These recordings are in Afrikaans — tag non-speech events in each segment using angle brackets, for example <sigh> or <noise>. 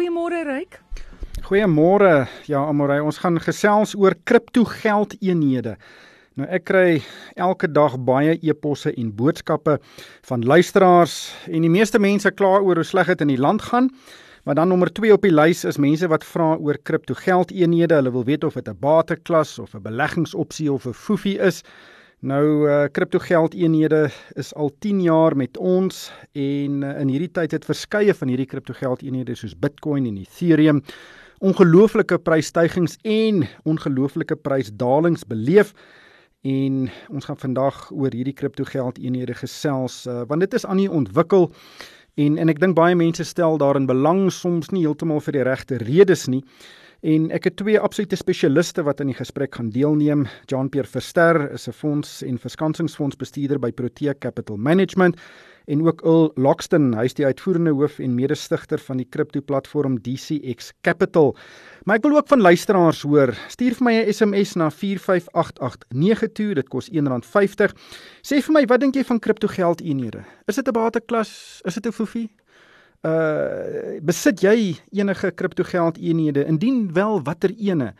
Goeiemôre Ryk. Goeiemôre. Ja, Amorey, ons gaan gesels oor kripto geldeenhede. Nou ek kry elke dag baie e-posse en boodskappe van luisteraars en die meeste mense kla oor hoe sleg dit in die land gaan. Maar dan nommer 2 op die lys is mense wat vra oor kripto geldeenhede. Hulle wil weet of dit 'n bateklas of 'n beleggingsopsie of 'n foefie is. Nou uh kripto geldeenhede is al 10 jaar met ons en uh, in hierdie tyd het verskeie van hierdie kripto geldeenhede soos Bitcoin en Ethereum ongelooflike prysstygings en ongelooflike prysdalings beleef. En ons gaan vandag oor hierdie kripto geldeenhede gesels uh, want dit is aan die ontwikkel. En en ek dink baie mense stel daarin belang soms nie heeltemal vir die regte redes nie En ek het twee absolute spesialiste wat aan die gesprek gaan deelneem. Jean-Pierre Verster is 'n fonds en verskansingsfondsbestuurder by Protea Capital Management en ook Ul Lockston, hy is die uitvoerende hoof en mede-stigter van die kripto-platform DCX Capital. Maar ek wil ook van luisteraars hoor. Stuur vir my 'n SMS na 45889. Dit kos R1.50. Sê vir my, wat dink jy van kriptogeld-eenhede? Is dit 'n bateklas? Is dit 'n foefie? Uh besit jy enige kriptogeld eenhede? Indien wel watter ene?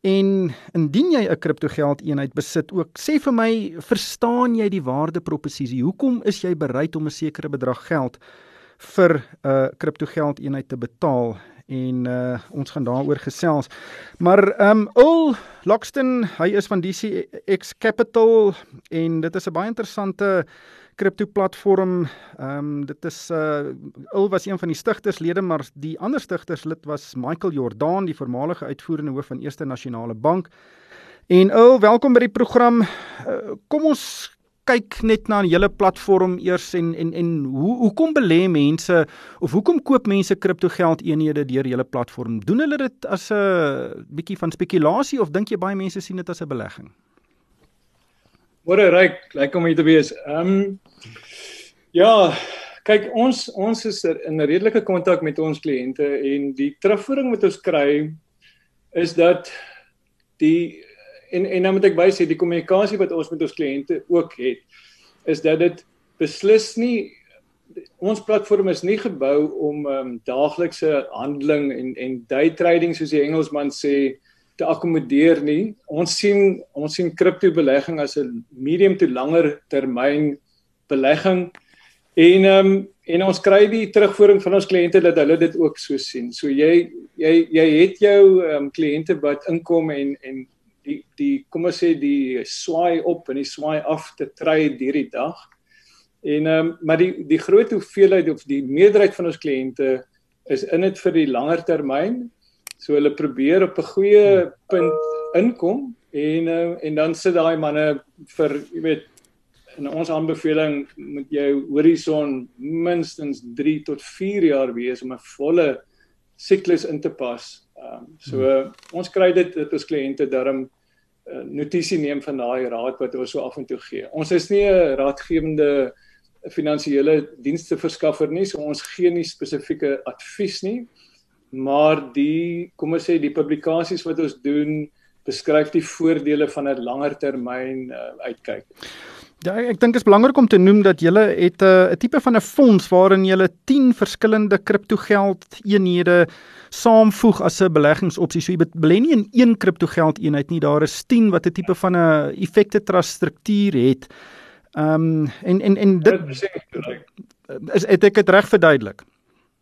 En indien jy 'n kriptogeld eenheid besit ook sê vir my verstaan jy die waardeproposisie? Hoekom is jy bereid om 'n sekere bedrag geld vir 'n uh, kriptogeld eenheid te betaal? En uh ons gaan daaroor gesels. Maar um Ul Lockston hy is van DCX Capital en dit is 'n baie interessante kripto platform. Ehm um, dit is uh Il was een van die stigterslede, maar die ander stigterslid was Michael Jordan, die voormalige uitvoerende hoof van Eerste Nasionale Bank. En Il, welkom by die program. Uh, kom ons kyk net na die hele platform eers en en en hoe hoekom belê mense of hoekom koop mense kriptogeld eenhede deur julle platform? Doen hulle dit as 'n bietjie van spekulasie of dink jy baie mense sien dit as 'n belegging? Môre ryk, lyk om hier te wees. Ehm um, Ja, kyk ons ons is er in redelike kontak met ons kliënte en die terugvoering wat ons kry is dat die en en nou moet ek wys die kommunikasie wat ons met ons kliënte ook het is dat dit beslis nie ons platform is nie gebou om um, daaglikse handeling en en day trading soos die Engelsman sê te akkommodeer nie. Ons sien ons sien kripto belegging as 'n medium to langer termyn belegging En ehm um, en ons kry die terugvoering van ons kliënte dat hulle dit ook so sien. So jy jy jy het jou ehm um, kliënte wat inkom en en die die kom ons sê die swaai op en die swaai af te trade hierdie dag. En ehm um, maar die die groot hoeveelheid of die meerderheid van ons kliënte is in dit vir die langer termyn. So hulle probeer op 'n goeie punt inkom en uh, en dan sit daai manne vir jy weet in ons aanbeveling moet jou horison minstens 3 tot 4 jaar wees om 'n volle siklus in te pas. Ehm um, so hmm. ons kry dit dat ons kliënte darm uh, notisie neem van daai raad wat ons so af en toe gee. Ons is nie 'n raadgewende finansiële dienste verskaffer nie, so ons gee nie spesifieke advies nie. Maar die kom ons sê die publikasies wat ons doen beskryf die voordele van 'n langer termyn uh, uitkyk. Ja, ek dink dit is belangrik om te noem dat jy het 'n uh, tipe van 'n fonds waarin jy 10 verskillende kriptogeld eenhede saamvoeg as 'n beleggingsopsie. So jy belê nie in een kriptogeld eenheid nie, daar is 10 wat 'n tipe van 'n effekte trust struktuur het. Ehm um, en en en dit is het ek dit reg verduidelik.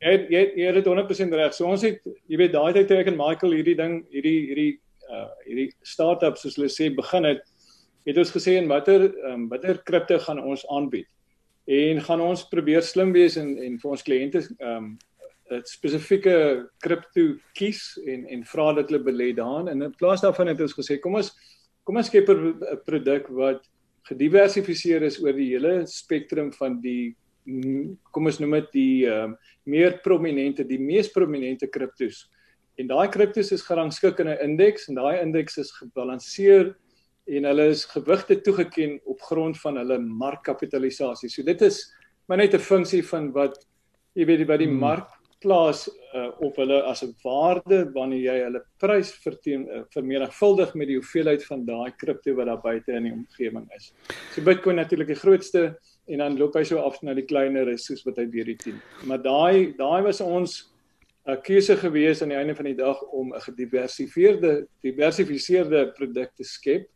Jy jy jy het dit 100% reg. So ons het jy weet daai tyd toe ek en Michael hierdie ding hierdie hierdie uh hierdie startups soos hulle sê begin het het ons gesê en watter um, watter kripto gaan ons aanbied? En gaan ons probeer slim wees en en vir ons kliënte ehm um, spesifieke kripto kies en en vra dat hulle belê daarin. En in plaas daarvan het ons gesê kom ons kom ons skep 'n produk wat gediversifiseer is oor die hele spektrum van die kom ons noem dit die um, meer prominente die mees prominente kriptos. En daai kriptos is gerangskik in 'n indeks en daai indeks is gebalanseer en hulle is gewigte toegeken op grond van hulle markkapitalisasie. So dit is maar net 'n funksie van wat jy weet wat die hmm. mark plaas uh, op hulle as 'n waarde wanneer jy hulle prys verteen uh, vermenigvuldig met die hoeveelheid van daai kripto wat daar buite in die omgewing is. So Bitcoin natuurlik die grootste en dan loop hy so af na die kleiner is soos wat hy deur die 10. Maar daai daai was ons 'n keuse gewees aan die einde van die dag om 'n gediversifieerde diversifiseerde produk te skep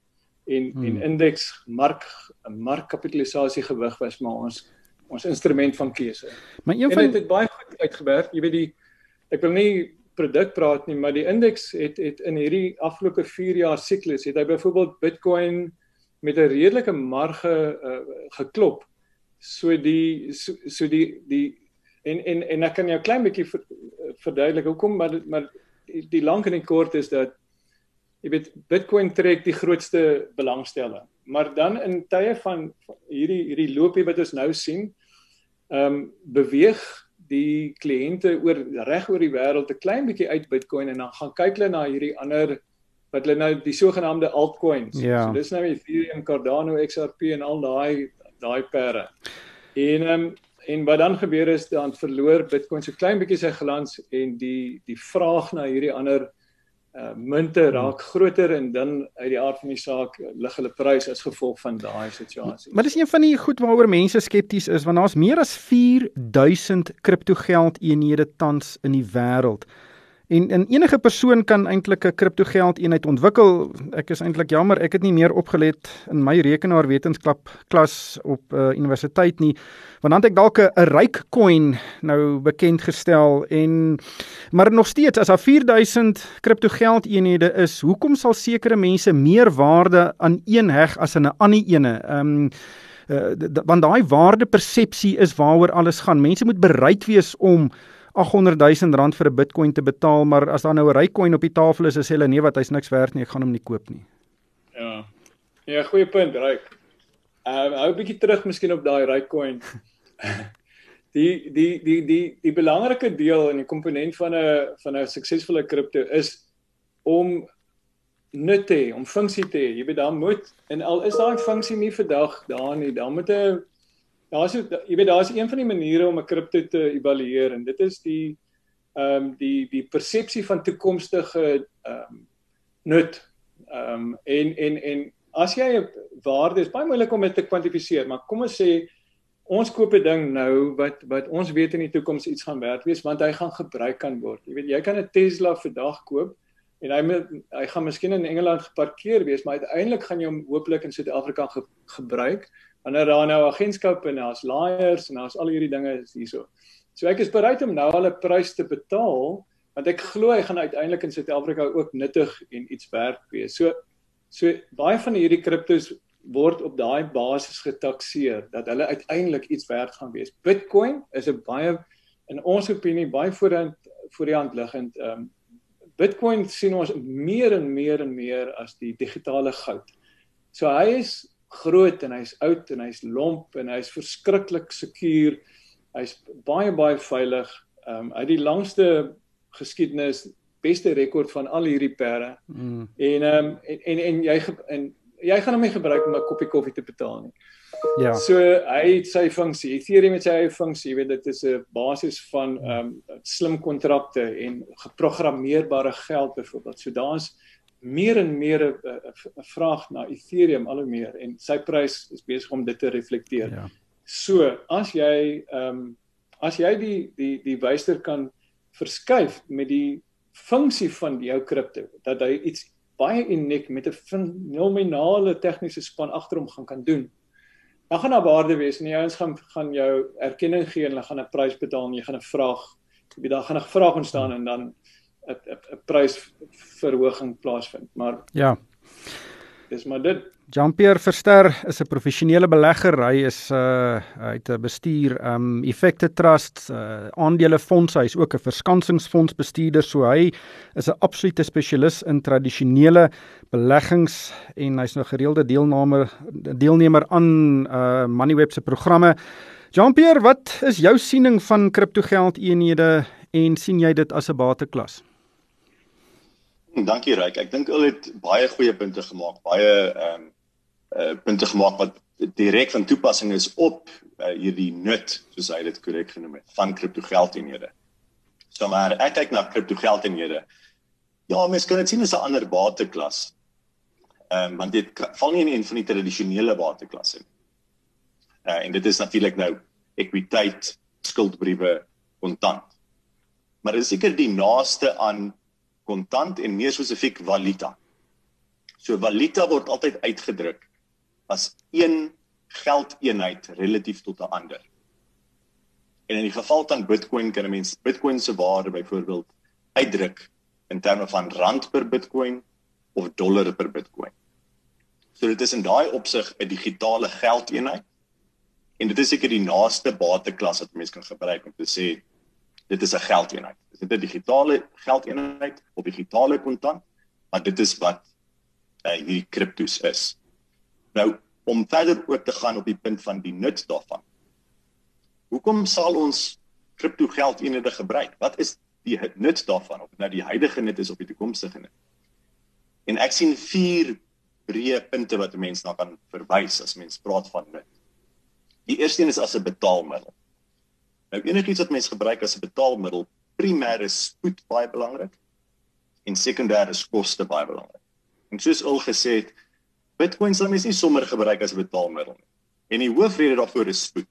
en hmm. en indeks mark markkapitalisasie gewig was maar ons ons instrument van keuse. Maar een van dit het baie goed uitgewerk. Jy weet die ek wil nie produk praat nie, maar die indeks het het in hierdie afgelope 4 jaar siklus het hy byvoorbeeld Bitcoin met 'n redelike marge uh, geklop. So die so, so die die en en en ek kan jou klein bietjie ver, verduidelik hoekom maar maar die, die lank en die kort is dat jy weet Bitcoin trek die grootste belangstelling. Maar dan in tye van hierdie hierdie loopie wat ons nou sien, ehm um, beweeg die kliënte oor reg oor die wêreld 'n klein bietjie uit Bitcoin en dan gaan kyk hulle na hierdie ander wat hulle nou die sogenaamde altcoins. Ja. So dis nou Ethereum, Cardano, XRP en al daai daai pere. En ehm um, en wat dan gebeur is dan verloor Bitcoin so klein bietjie sy glans en die die vraag na hierdie ander uh munte raak groter en dan uit die aard van die saak lig hulle prys as gevolg van daai situasie. Maar dis een van die goed waaroor mense skepties is want daar's meer as 4000 kriptogeld eenhede tans in die wêreld. En en enige persoon kan eintlik 'n kriptogeld eenheid ontwikkel. Ek is eintlik jammer ek het nie meer opgelet in my rekenaarwetenskap klas op uh, universiteit nie. Want dan het ek dalk 'n ryk coin nou bekend gestel en maar nog steeds as daar 4000 kriptogeld eenhede is, hoekom sal sekere mense meer waarde aan een heg as aan 'n ander ene? Ehm um, uh, want daai waardepersepsie is waaroor alles gaan. Mense moet bereid wees om 800 000 rand vir 'n Bitcoin te betaal, maar as daar nou 'n Raycoin op die tafel is, sê hulle nee, wat hy's niks werd nie, ek gaan hom nie koop nie. Ja. Ja, goeie punt, Ryk. Ehm uh, hou 'n bietjie terug miskien op daai Raycoin. <laughs> die die die die die belangrike deel in die komponent van 'n van 'n suksesvolle kripto is om nut te hê, om funksie te hê. Jy weet daar moet en al is daai funksie nie vandag daar nie, dan moet 'n daar's jy weet daar's een van die maniere om 'n kripto te evalueer en dit is die ehm um, die die persepsie van toekomstige ehm um, nut. Ehm um, en en en as jy 'n waarde is baie moeilik om dit te kwantifiseer, maar kom ons sê ons koop 'n ding nou wat wat ons weet in die toekoms iets gaan werd wees want hy gaan gebruik kan word. Jy weet jy kan 'n Tesla vandag koop en hy hy gaan miskien in Engeland geparkeer wees, maar uiteindelik gaan jy hom hopelik in Suid-Afrika ge, gebruik wanneer daar nou agentskappe en daar's laaiers en daar's al hierdie dinge hierso. So ek is bereid om nou al 'n prys te betaal want ek glo hy gaan uiteindelik in Suid-Afrika ook nuttig en iets werd wees. So so baie van hierdie kriptos word op daai basis getakseer dat hulle uiteindelik iets werd gaan wees. Bitcoin is 'n baie in ons opinie baie voorhand voor die hand liggend ehm um, Bitcoin sien ons meer en meer en meer as die digitale goud. So hy is groot en hy's oud en hy's lomp en hy's verskriklik sekuur. Hy's baie baie veilig. Ehm um, hy het die langste geskiedenis, beste rekord van al hierdie perde. Mm. En ehm um, en, en en jy en jy gaan hom nie gebruik om 'n koppie koffie te betaal nie. Ja. So hy het sy funksie. Ethereum het sy eie funksie. Jy weet dit is 'n basis van ehm um, slim kontrakte en geprogrammeerbare geld byvoorbeeld. So daar's meer en meer 'n vraag na Ethereum al hoe meer en sy prys is besig om dit te reflekteer. Ja. So, as jy ehm um, as jy die die die wyster kan verskuif met die funksie van jou kripto dat hy iets baie uniek met 'n fenominale tegniese span agter hom gaan kan doen. Dan gaan daar waarde wees en die ouens gaan gaan jou erkenning gee en hulle gaan 'n prys betaal en jy gaan 'n vraag, jy weet daar gaan 'n vraag ontstaan en dan 'n 'n prysverhoging plaasvind. Maar ja. Dis maar dit. Jean-Pierre Verster is 'n professionele belegger. Hy is uh hy het 'n bestuur um Effecte Trust, uh aandelefonds. Hy is ook 'n verskansingsfondsbestuurder. So hy is 'n absolute spesialis in tradisionele beleggings en hy's nou gereelde deelnemer deelnemer aan uh Moneyweb se programme. Jean-Pierre, wat is jou siening van kriptogeld eenhede en sien jy dit as 'n bateklas? Dankie Ryk. Ek dink hulle het baie goeie punte gemaak, baie ehm um, uh, punte gemaak wat direk van toepassing is op uh, hierdie nut, soos hy dit korrek genoem het, van kriptogeldeenhede. So maar ek kyk na kriptogeldeenhede. Ja, mens kan dit sien as 'n ander bateklas. Ehm um, want dit val nie in een van die tradisionele bateklasse nie. Uh, en dit is natuurlik nou ekwiteit, skuldbriewe, kontant. maar dit is seker die naaste aan kontant en meer spesifiek valuta. So valuta word altyd uitgedruk as een geldeenheid relatief tot 'n ander. En in die geval van Bitcoin kan 'n mens Bitcoin se waarde byvoorbeeld uitdruk in terme van rand per Bitcoin of dollar per Bitcoin. So dit is in daai opsig 'n digitale geldeenheid en dit is seker die naaste bateklas wat mense kan gebruik om te sê dit is 'n geldeenheid. Dit 'n digitale geldeenheid of digitale kontant, maar dit is wat uh, hierdie kriptos is. Nou om verder ook te gaan op die punt van die nut daarvan. Hoekom sal ons kripto geldeenhede gebruik? Wat is die nut daarvan of nou die huidige nut is op die toekomstige nut? En ek sien vier breë punte wat 'n mens na kan verwys as mens praat van nut. Die eerste een is as 'n betaalmiddel. Nou enigiets wat mens gebruik as 'n betaalmiddel, primêr is spoed baie belangrik en sekondêr is koste baie belangrik. En soos al gesê het, Bitcoin sal mens nie sommer gebruik as 'n betaalmiddel nie. En die hoofrede daarvoor is spoed.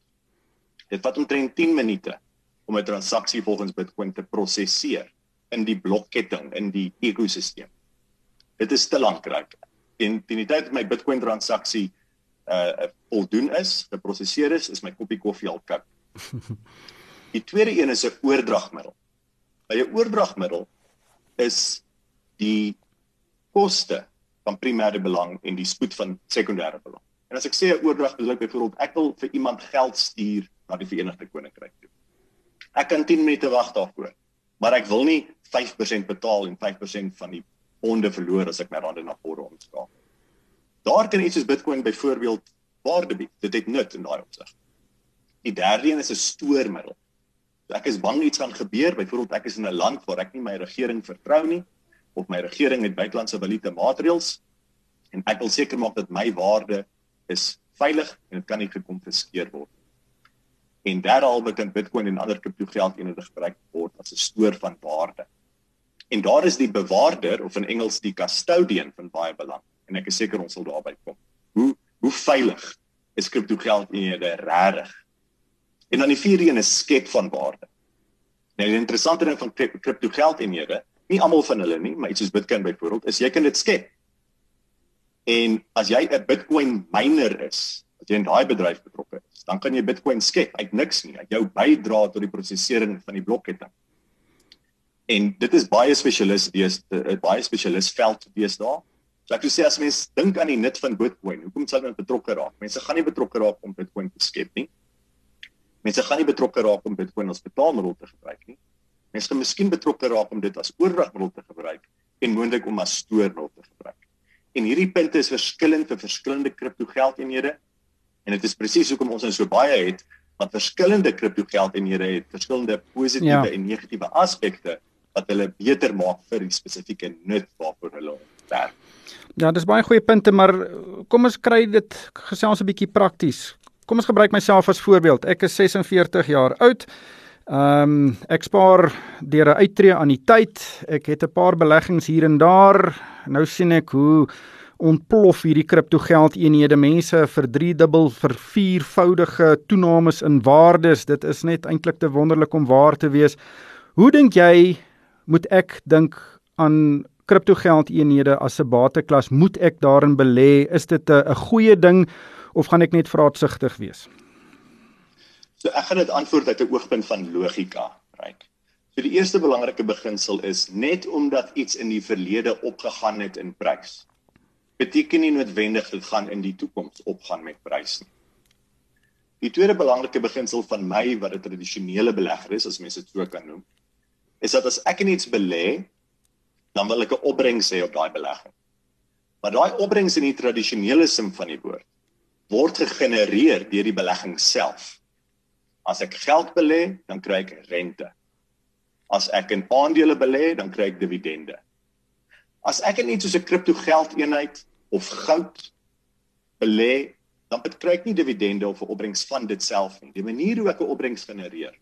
Dit vat omtrent 10 minute om 'n transaksie volgens Bitcoin te prosesseer in die blokketting in die ekosisteem. Dit is te lank reg. En teen die tyd dat my Bitcoin transaksie uh voldoen is, geprosesseer is, is my koppie koffie al koud. <laughs> Die tweede een is 'n oordragmiddel. By 'n oordragmiddel is die koste van primêre belang en die spoed van sekondêre belang. En as ek sê 'n oordrag bedoel ek byvoorbeeld ek wil vir iemand geld stuur na die Verenigde Koninkryk toe. Ek kan 10 minute wag daarvoor, maar ek wil nie 5% betaal en 5% van die ponde verloor as ek my rande na porde omskakel. Daar kan iets soos Bitcoin byvoorbeeld waarde bied. Dit het nut in daai opsig. Die derde een is 'n stoormiddel. So ek is bang iets gaan gebeur, byvoorbeeld ek is in 'n land waar ek nie my regering vertrou nie of my regering het buitelandse valuta maatreëls en ek wil seker maak dat my waarde is veilig en dit kan nie gekonfiskeer word. En derhalwe kan Bitcoin en ander kriptogeldeenhede gebruik word as 'n stoor van waarde. En daar is die bewaarder of in Engels die custodian van baie belang en ek is seker ons sal daarby kom. Hoe hoe veilig is kriptogeldeenhede regtig? En dan die vierde een is skep van waarde. Nou die interessante ding van kriptogeldeenhede nie almal van hulle nie, maar iets soos Bitcoin byvoorbeeld, is jy kan dit skep. En as jy 'n Bitcoin miner is, as jy in daai bedryf betrokke is, dan kan jy Bitcoin skep uit niks nie, uit jou bydra tot die prosesering van die blokketting. En dit is baie spesialis dis 'n baie spesialis veld wees daar. So ek wil sê as mens dink aan die nut van Bitcoin, hoekom sal hulle betrokke raak? Mense gaan nie betrokke raak om Bitcoin te skep nie. Mense gaan nie betrokke raak om Bitcoin as betaalmiddel te gebruik nie. Mense gaan miskien betrokke raak om dit as oordragmiddel te gebruik en moontlik om as stoormiddel te gebruik. En hierdie punte is verskillend vir verskillende kriptogeldeenhede en dit is presies hoekom ons nou so baie het wat verskillende kriptogeldeenhede het verskillende positiewe ja. en negatiewe aspekte wat hulle beter maak vir die spesifieke nut waarvoor hulle werk. Ja, dis baie goeie punte, maar kom ons kry dit gesels 'n bietjie prakties. Kom ons gebruik myself as voorbeeld. Ek is 46 jaar oud. Ehm um, ek spaar deur 'n uittreë aan die tyd. Ek het 'n paar beleggings hier en daar. Nou sien ek hoe ontplof hierdie kriptogeld eenhede mense vir 3 dubbel vir 4voudige toenames in waardes. Dit is net eintlik te wonderlik om waar te wees. Hoe dink jy moet ek dink aan kriptogeld eenhede as 'n bateklas? Moet ek daarin belê? Is dit 'n goeie ding of gaan ek net vraatsigtig wees? So ek gaan dit antwoord uit 'n oogpunt van logika, right? So die eerste belangrike beginsel is net omdat iets in die verlede opgegaan het in prys, beteken nie noodwendig dit gaan in die toekoms opgaan met prys nie. Die tweede belangrike beginsel van my wat 'n tradisionele belegger is, as mense dit so kan noem, is dat as ek in iets belê, dan wil ek 'n opbrengs hê op daai belegging. Maar daai opbrengs in die tradisionele sin van die woord word gegenereer deur die belegging self. As ek geld belê, dan kry ek rente. As ek in aandele belê, dan kry ek dividende. As ek in iets soos 'n kriptogeldeenheid of goud belê, dan kry ek nie dividende of 'n opbrengs van dit self nie. Die manier hoe ek 'n opbrengs genereer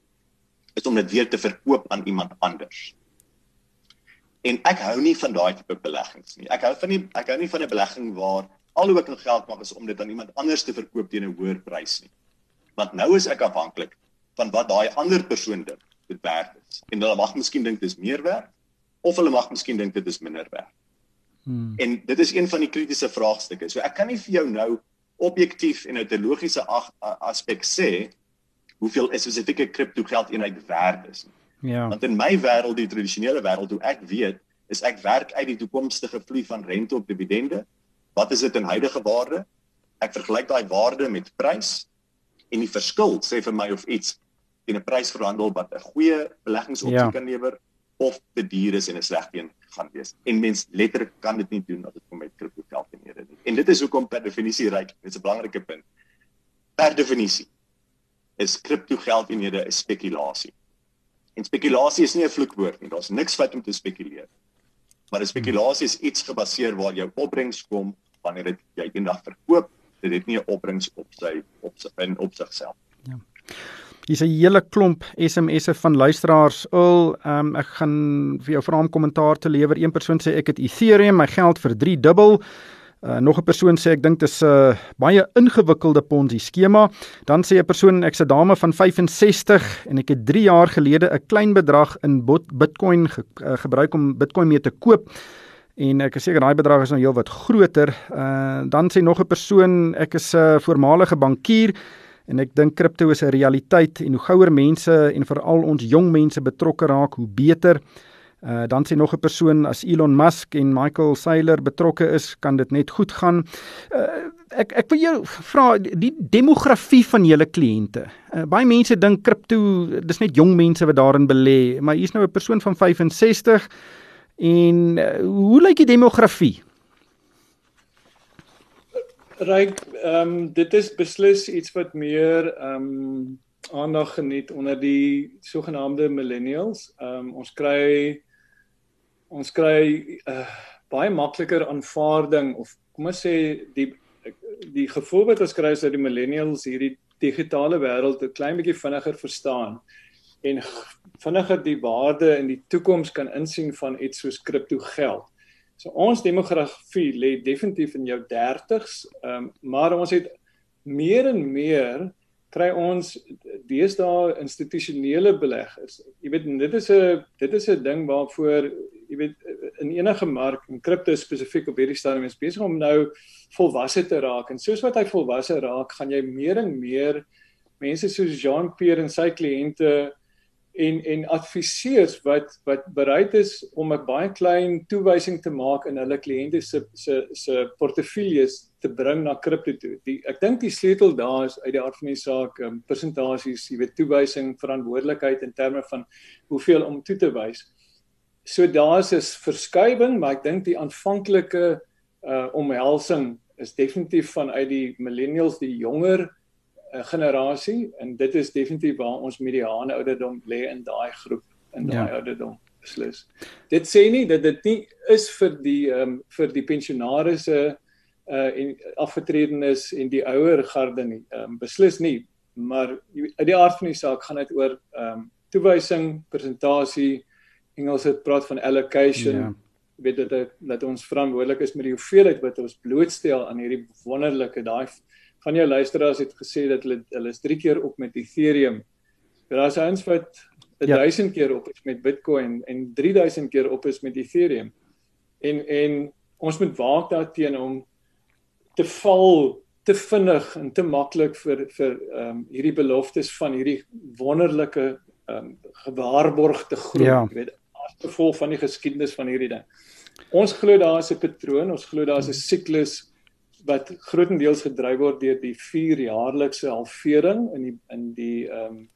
is om dit weer te verkoop aan iemand anders. En ek hou nie van daai tipe beleggings nie. Ek hou van nie ek hou nie van 'n belegging waar al hoe ek kan geld maak is om dit aan iemand anders te verkoop teen 'n hoër prys nie want nou is ek afhanklik van wat daai ander persoon dink dit werd is. En hulle mag miskien dink dit is meer werd of hulle mag miskien dink dit is minder werd. Hmm. En dit is een van die kritiese vraagstukke. So ek kan nie vir jou nou objektief en uit 'n logiese aspek sê hoeveel 'n spesifieke kripto geld eenheid werd is. Ja. Want in my wêreld, die tradisionele wêreld, hoe ek weet, is ek werk uit die toekomstige vloei van rente op dividende. Wat is dit in huidige waarde? Ek vergelyk daai waarde met prys en die verskil sê vir my of iets teen 'n prys verhandel wat 'n goeie beleggingsopsie ja. kan lewer of te duur is en 'n slegte een gaan wees. En mens letterlik kan dit nie doen as dit kom met kripto geld en hierde nie. En dit is hoekom per definisie ryk. Dit is 'n belangrike punt. Per definisie is kripto geld en hierde 'n spekulasie. En spekulasie is nie 'n vloekwoord nie. Daar's niks wat om te spekuleer. Maar 'n spekulasie is iets gebaseer waar jou opbrengs kom wanneer dit jy eendag verkoop. Dit het nie 'n opbrengs op sy op sy in op sigself. Ja. Hier's 'n hele klomp SMS'e van luisteraars. Ul, um, ek gaan vir jou vra om kommentaar te lewer. Een persoon sê ek het Ethereum, my geld vir 3 dubbel. Uh, nog 'n persoon sê ek dink dit is 'n uh, baie ingewikkelde Ponzi skema. Dan sê 'n persoon ek's 'n dame van 65 en ek het 3 jaar gelede 'n klein bedrag in Bitcoin ge uh, gebruik om Bitcoin mee te koop. En ek is seker daai bedrag is nou heelwat groter. Uh, dan sê nog 'n persoon ek is 'n uh, voormalige bankier En ek dink kripto is 'n realiteit en hoe gouer mense en veral ons jong mense betrokke raak, hoe beter. Dan sien nog 'n persoon as Elon Musk en Michael Saylor betrokke is, kan dit net goed gaan. Uh ek ek wil jou vra die demografie van julle kliënte. Uh, baie mense dink kripto dis net jong mense wat daarin belê, maar hier's nou 'n persoon van 65 en uh, hoe lyk die demografie? Ryk, ehm um, dit is beslis iets wat meer ehm um, aandag geniet onder die sogenaamde millennials. Ehm um, ons kry ons kry uh, baie makliker aanvaarding of kom ons sê die die gevoel wat ons kry is dat die millennials hierdie digitale wêreld 'n klein bietjie vinniger verstaan en vinniger die waarde in die toekoms kan insien van iets soos kripto geld. So ons demografie lê definitief in jou 30s, ehm um, maar ons het meer en meer kry ons deesdae institusionele beleggers. Jy weet dit is 'n dit is 'n ding waarvoor jy weet in enige mark en kripto spesifiek op hierdie stadium is besig om nou volwasse te raak en soos wat hy volwasse raak, gaan jy meer en meer mense soos Jean-Pierre en sy kliënte en en adviseurs wat wat bereid is om 'n baie klein toewysing te maak in hulle kliënte se se se portefeuilles te bring na kripto toe. Die ek dink die sleutel daar is uit die aard van die saak, um, presentasies, jy weet toewysing, verantwoordelikheid in terme van hoeveel om toe te wys. So daar's 'n verskywing, maar ek dink die aanvanklike uh omhelsing is definitief vanuit die millennials, die jonger 'n generasie en dit is definitief waar ons mediane ouderdom lê in daai groep in daai ja. ouderdom beslis. Dit sê nie dat dit nie is vir die ehm um, vir die pensionaarsse uh en afgetredenes en die ouer garde nie. Ehm um, beslis nie, maar uit die aard van die saak gaan dit oor ehm um, toewysing, presentasie, Engels het praat van allocation. Ja weet dit dat ons verantwoordelik is met die hoeveelheid wat ons blootstel aan hierdie wonderlike daai van jou luisteraars het gesê dat hulle hulle is 3 keer op met Ethereum. Daar's ouens wat 1000 ja. keer op is met Bitcoin en 3000 keer op is met Ethereum. En en ons moet waak daarteen om te val te vinnig en te maklik vir vir ehm um, hierdie beloftes van hierdie wonderlike ehm um, gewaarborgde groei, ja. weet as gevolg van die geskiedenis van hierdie ding. Ons glo daar is 'n patroon, ons glo daar is 'n siklus wat grootendeels gedryf word deur die 4 jaarlikse halvering in die in die ehm um,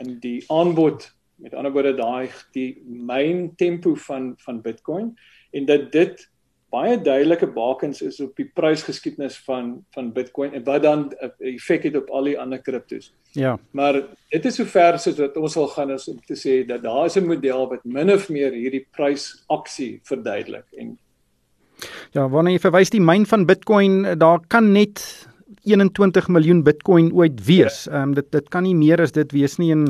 in die aanbod met ander woorde daai die myn tempo van van Bitcoin en dat dit baie duidelike bakens is op die prysgeskiedenis van van Bitcoin en wat dan 'n effek het op al die ander kriptos. Ja. Maar dit is sover soos wat ons sal gaan is om te sê dat daar is 'n model wat min of meer hierdie prysaksie verduidelik en Ja, wanneer jy verwys die myn van Bitcoin, eh, daar kan net 21 miljoen Bitcoin ooit wees. Ja. Ehm um, dit dit kan nie meer as dit wees nie en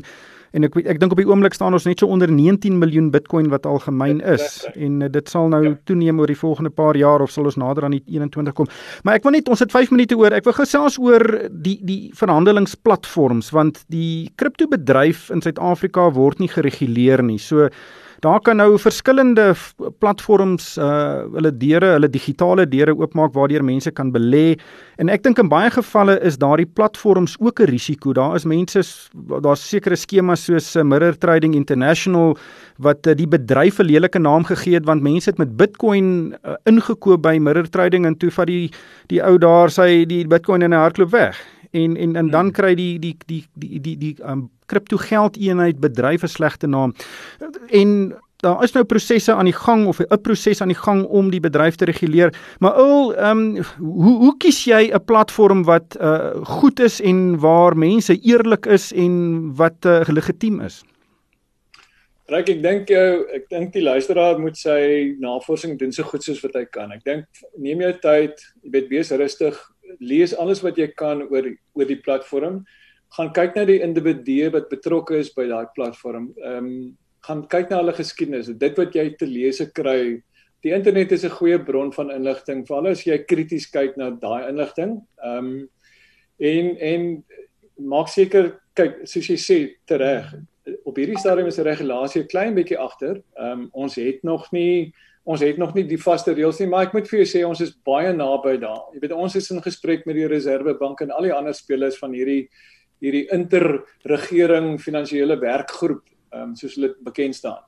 En ek ek dink op die oomblik staan ons net so onder 19 miljoen Bitcoin wat al gemyn is en uh, dit sal nou ja. toeneem oor die volgende paar jaar of sal ons nader aan die 21 kom. Maar ek wil net ons het 5 minute oor. Ek wil gesels oor die die verhandelingsplatforms want die kriptobedryf in Suid-Afrika word nie gereguleer nie. So daar kan nou verskillende platforms uh hulle deure, hulle digitale deure oopmaak waardeur mense kan belê. En ek dink in baie gevalle is daardie platforms ook 'n risiko. Daar is mense daar's sekere skemas soos uh, Mirror Trading International wat uh, die bedryf 'n lelike naam gegee het want mense het met Bitcoin uh, ingekoop by Mirror Trading en toe vat die die ou daar sy die Bitcoin in 'n hardloop weg en en en dan hmm. kry die die die die die die um kripto geld eenheid bedryf 'n slegte naam. En daar is nou prosesse aan die gang of 'n proses aan die gang om die bedryf te reguleer. Maar al ehm um, hoe hoe kies jy 'n platform wat uh goed is en waar mense eerlik is en wat uh, legitiem is? Ryk, ek dink jou ek dink die luisteraar moet sy navorsing doen so goed soos wat hy kan. Ek dink neem jou tyd, jy weet wees rustig, lees alles wat jy kan oor oor die platform. Gaan kyk na die individue wat betrokke is by daai platform. Ehm um, gaan kyk na hulle geskiedenis. Dit wat jy te lees kry. Die internet is 'n goeie bron van inligting, veral as jy krities kyk na daai inligting. Ehm um, en en maak seker kyk soos jy sê tereg op hierdie stadium is die regulasie klein bietjie agter. Ehm um, ons het nog nie ons het nog nie die vaste reëls nie, maar ek moet vir jou sê ons is baie naby daar. Jy weet ons is in gesprek met die Reserwebank en al die ander spelers van hierdie hierdie interregering finansiële werkgroep, ehm um, soos hulle bekend staan.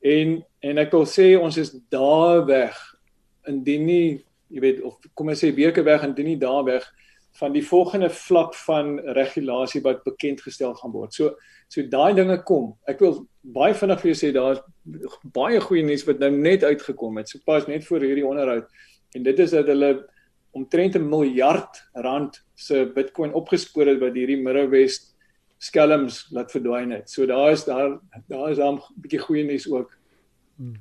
En en ek wil sê ons is daar weg indien nie, jy weet of kom ek sê weke weg indien nie daar weg van die volgende vlak van regulasie wat bekend gestel gaan word. So so daai dinge kom. Ek wil baie vinnig vir jou sê daar's baie goeie nuus wat nou net uitgekom het. So pas net voor hierdie onderhoud en dit is dat hulle omtrent 'n miljard rand se Bitcoin opgespoor het wat hierdie Midwest skelms laat verdwyn het. So daar is daar daar is dan 'n bietjie goeie nuus ook. Hmm.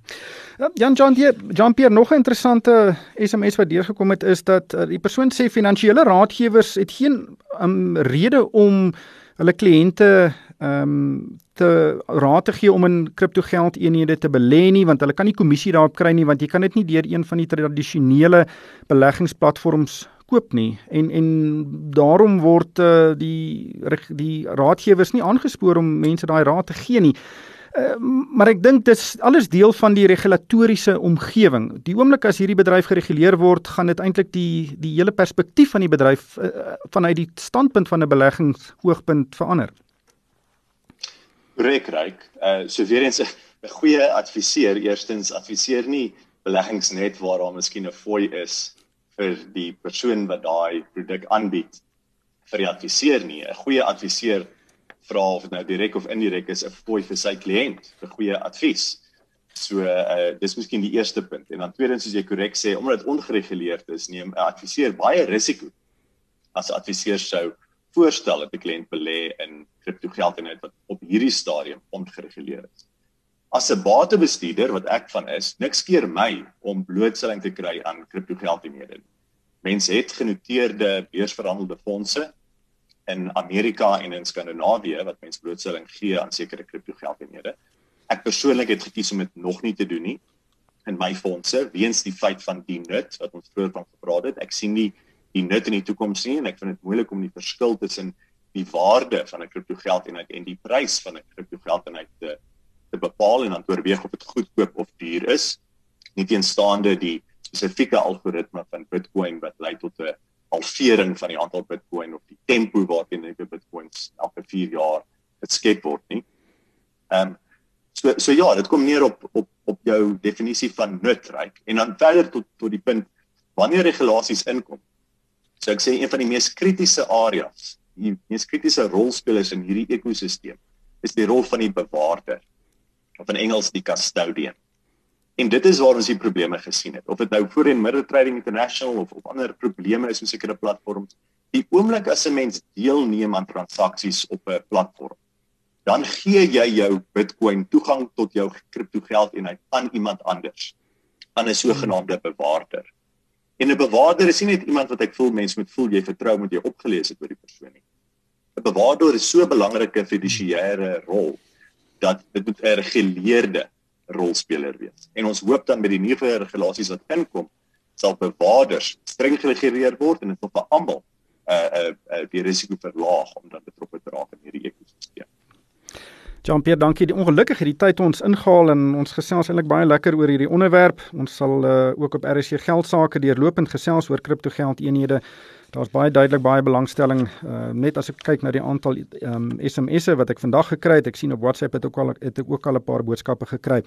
Jan John die Jean Pierre nog 'n interessante SMS wat deurgekom het is dat uh, die persoon sê finansiële raadgewers het geen um, rede om hulle kliënte ehm um, te raad te gee om in kriptogeld eenhede te belê nie want hulle kan nie kommissie daarop kry nie want jy kan dit nie deur een van die tradisionele beleggingsplatforms koop nie en en daarom word uh, die die raadgewers nie aangespoor om mense daai raad te gee nie. Uh, maar ek dink dis alles deel van die regulatoriese omgewing. Die oomblik as hierdie bedryf gereguleer word, gaan dit eintlik die die hele perspektief van die bedryf uh, vanuit die standpunt van 'n beleggingsoogpunt verander. Rek ryk. Uh so weer eens <laughs> 'n goeie adviseur, eerstens adviseer nie beleggings net waar daar miskien 'n fooi is vir die persoon wat daai produk aanbied vir die adviseur nie. 'n Goeie adviseur vra of dit nou direk of indirek is 'n fooi vir sy kliënt vir goeie advies. So uh dis miskien die eerste punt. En dan tweedens soos jy korrek sê, omdat dit ongereguleerd is, neem 'n adviseur baie risiko. As 'n adviseur sou voorstel dat 'n kliënt belê in kriptogeld en wat op hierdie stadium ongereguleerd is. As 'n batebestuurder wat ek van is, niks keer my om blootstelling te kry aan kriptogeld in hierdie. Mense het genoteerde beursverhandelde fondse in Amerika en in Skandinawië wat mense blootstelling gee aan sekere kriptogeldeenhede. Ek persoonlik het gekies om dit nog nie te doen nie in my fondse weens die feit van die nut wat ons vroeër van gepraat het. Ek sien nie die nut in die toekoms nie en ek vind dit moeilik om die verskil tussen die waarde van 'n kriptogeldeenheid en die prys van 'n kriptogeldeenheid te te bepaal en dan oorweeg of dit goedkoop of duur is. Nie teenstaande die spesifieke algoritme van Bitcoin wat lei tot 'n halvering van die aantal Bitcoin of die tempo waarteen die Bitcoins elke 4 jaar geskep word nie. Ehm um, so so ja, dit kom neer op op op jou definisie van nutryk en dan verder tot tot die punt wanneer regulasies inkom. So ek sê een van die mees kritiese areas, die mees kritiese rolspelers in hierdie ekosisteem is die rol van die bewaarder of in Engels die custodian. En dit is waar ons die probleme gesien het. Of dit nou voorheen Mirror Trading International of of ander probleme is met sekere platforms. Die oomblik as 'n mens deelneem aan transaksies op 'n platform, dan gee jy jou Bitcoin toegang tot jou kriptogeld en hy aan iemand anders, aan 'n sogenaamde bewaarder. En 'n bewaarder is nie net iemand wat ek voel mense moet voel jy vertrou met jy opgelees het oor die persoon nie. 'n Bewaarder is so 'n belangrike fidusiëre rol dat dit moet 'n gereguleerde rolspeler wees. En ons hoop dan met die nuwe regulasies wat inkom, sal bewaarders streng gereguleer word en dit vir almal 'n uh, 'n uh, uh, die risiko verlaag om dan betrokke te raak in hierdie ekosisteem. Jean-Pierre, dankie. Die ongelukkig het die tyd ons ingehaal en ons gesels eintlik baie lekker oor hierdie onderwerp. Ons sal uh, ook op RSC geld sake deurlopend gesels oor kriptogeld eenhede Daar's baie duidelik baie belangstelling uh, net as ek kyk na die aantal um, SMS'e wat ek vandag gekry het. Ek sien op WhatsApp het ook al het ek ook al 'n paar boodskappe gekry.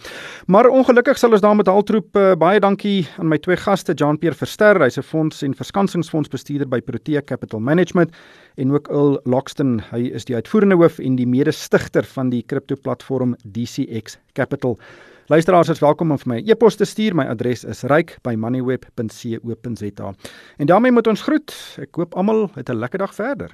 Maar ongelukkig sal ons daarmee haltroep uh, baie dankie aan my twee gaste, Jean-Pierre Verster, hy's 'n fonds en verskansingsfondsbestuurder by Protea Capital Management en ook Earl Lockston, hy is die uitvoerende hoof en die mede-stigter van die kripto-platform DCX Capital. Luisteraars is welkom om vir my 'n e e-pos te stuur. My adres is ryk@moneyweb.co.za. En daarmee moet ons groet. Ek hoop almal het 'n lekker dag verder.